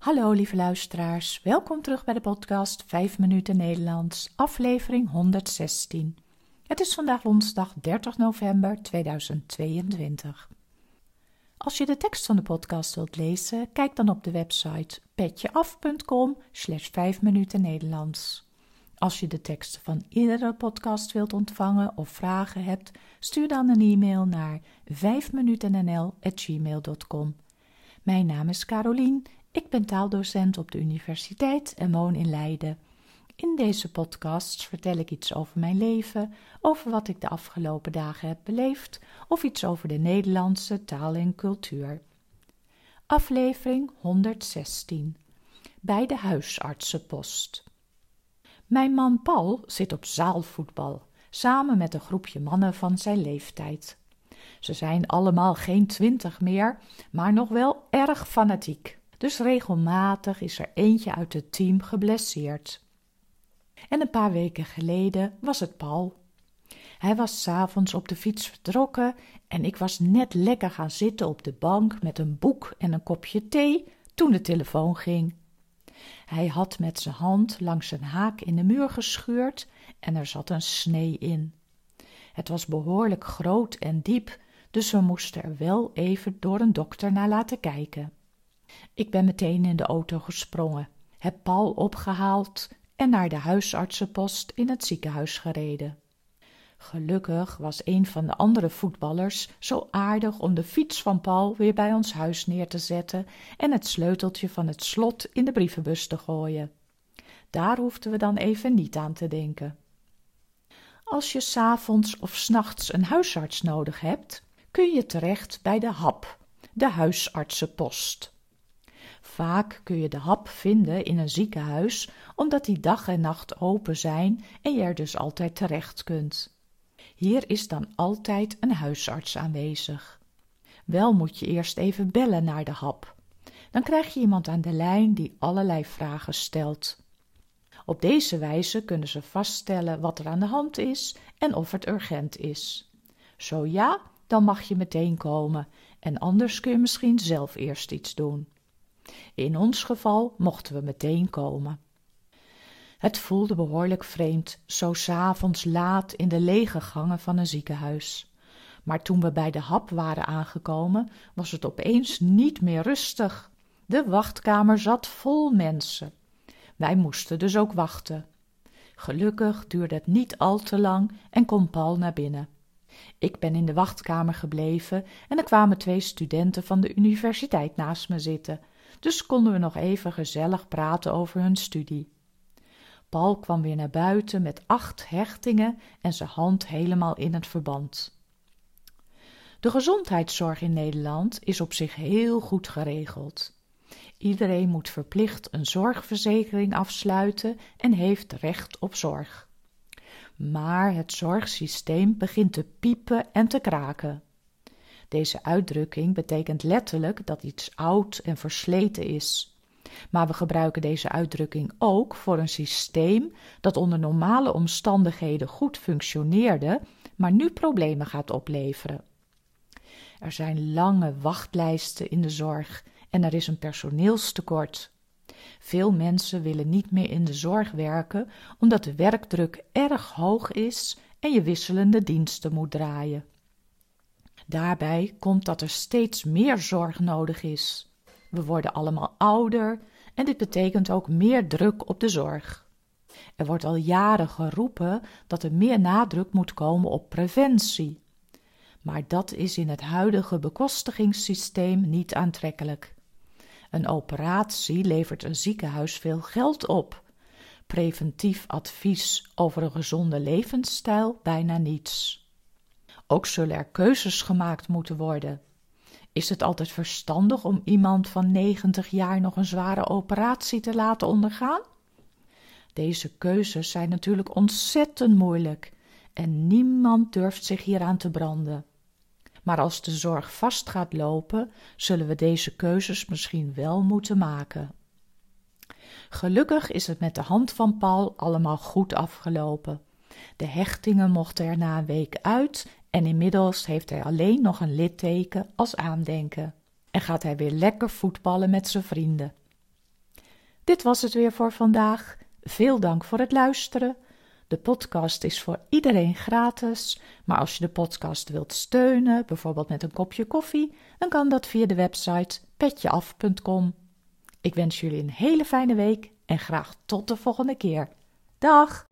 Hallo lieve luisteraars, welkom terug bij de podcast 5 minuten Nederlands, aflevering 116. Het is vandaag woensdag 30 november 2022. Als je de tekst van de podcast wilt lezen, kijk dan op de website petjeaf.com slash 5 minuten Nederlands. Als je de teksten van iedere podcast wilt ontvangen of vragen hebt, stuur dan een e-mail naar 5minutennl.gmail.com. Mijn naam is Carolien ik ben taaldocent op de universiteit en woon in Leiden. In deze podcasts vertel ik iets over mijn leven, over wat ik de afgelopen dagen heb beleefd of iets over de Nederlandse taal en cultuur. Aflevering 116 Bij de huisartsenpost. Mijn man Paul zit op zaalvoetbal, samen met een groepje mannen van zijn leeftijd. Ze zijn allemaal geen twintig meer, maar nog wel erg fanatiek dus regelmatig is er eentje uit het team geblesseerd. En een paar weken geleden was het Paul. Hij was s'avonds op de fiets vertrokken en ik was net lekker gaan zitten op de bank met een boek en een kopje thee toen de telefoon ging. Hij had met zijn hand langs een haak in de muur gescheurd en er zat een snee in. Het was behoorlijk groot en diep, dus we moesten er wel even door een dokter naar laten kijken. Ik ben meteen in de auto gesprongen, heb Paul opgehaald en naar de huisartsenpost in het ziekenhuis gereden. Gelukkig was een van de andere voetballers zo aardig om de fiets van Paul weer bij ons huis neer te zetten en het sleuteltje van het slot in de brievenbus te gooien. Daar hoefden we dan even niet aan te denken. Als je s'avonds of s'nachts een huisarts nodig hebt, kun je terecht bij de HAP, de huisartsenpost. Vaak kun je de hap vinden in een ziekenhuis, omdat die dag en nacht open zijn en je er dus altijd terecht kunt. Hier is dan altijd een huisarts aanwezig. Wel moet je eerst even bellen naar de hap. Dan krijg je iemand aan de lijn die allerlei vragen stelt. Op deze wijze kunnen ze vaststellen wat er aan de hand is en of het urgent is. Zo ja, dan mag je meteen komen en anders kun je misschien zelf eerst iets doen. In ons geval mochten we meteen komen. Het voelde behoorlijk vreemd, zo s'avonds laat in de lege gangen van een ziekenhuis. Maar toen we bij de hap waren aangekomen, was het opeens niet meer rustig. De wachtkamer zat vol mensen. Wij moesten dus ook wachten. Gelukkig duurde het niet al te lang en kon Paul naar binnen. Ik ben in de wachtkamer gebleven en er kwamen twee studenten van de universiteit naast me zitten dus konden we nog even gezellig praten over hun studie. Paul kwam weer naar buiten met acht hechtingen en zijn hand helemaal in het verband. De gezondheidszorg in Nederland is op zich heel goed geregeld. Iedereen moet verplicht een zorgverzekering afsluiten en heeft recht op zorg. Maar het zorgsysteem begint te piepen en te kraken. Deze uitdrukking betekent letterlijk dat iets oud en versleten is. Maar we gebruiken deze uitdrukking ook voor een systeem dat onder normale omstandigheden goed functioneerde, maar nu problemen gaat opleveren. Er zijn lange wachtlijsten in de zorg en er is een personeelstekort. Veel mensen willen niet meer in de zorg werken omdat de werkdruk erg hoog is en je wisselende diensten moet draaien. Daarbij komt dat er steeds meer zorg nodig is. We worden allemaal ouder en dit betekent ook meer druk op de zorg. Er wordt al jaren geroepen dat er meer nadruk moet komen op preventie. Maar dat is in het huidige bekostigingssysteem niet aantrekkelijk. Een operatie levert een ziekenhuis veel geld op. Preventief advies over een gezonde levensstijl bijna niets. Ook zullen er keuzes gemaakt moeten worden. Is het altijd verstandig om iemand van 90 jaar nog een zware operatie te laten ondergaan? Deze keuzes zijn natuurlijk ontzettend moeilijk en niemand durft zich hieraan te branden. Maar als de zorg vast gaat lopen, zullen we deze keuzes misschien wel moeten maken. Gelukkig is het met de hand van Paul allemaal goed afgelopen. De hechtingen mochten er na een week uit en inmiddels heeft hij alleen nog een litteken als aandenken en gaat hij weer lekker voetballen met zijn vrienden. Dit was het weer voor vandaag. Veel dank voor het luisteren. De podcast is voor iedereen gratis, maar als je de podcast wilt steunen, bijvoorbeeld met een kopje koffie, dan kan dat via de website petjeaf.com. Ik wens jullie een hele fijne week en graag tot de volgende keer. Dag!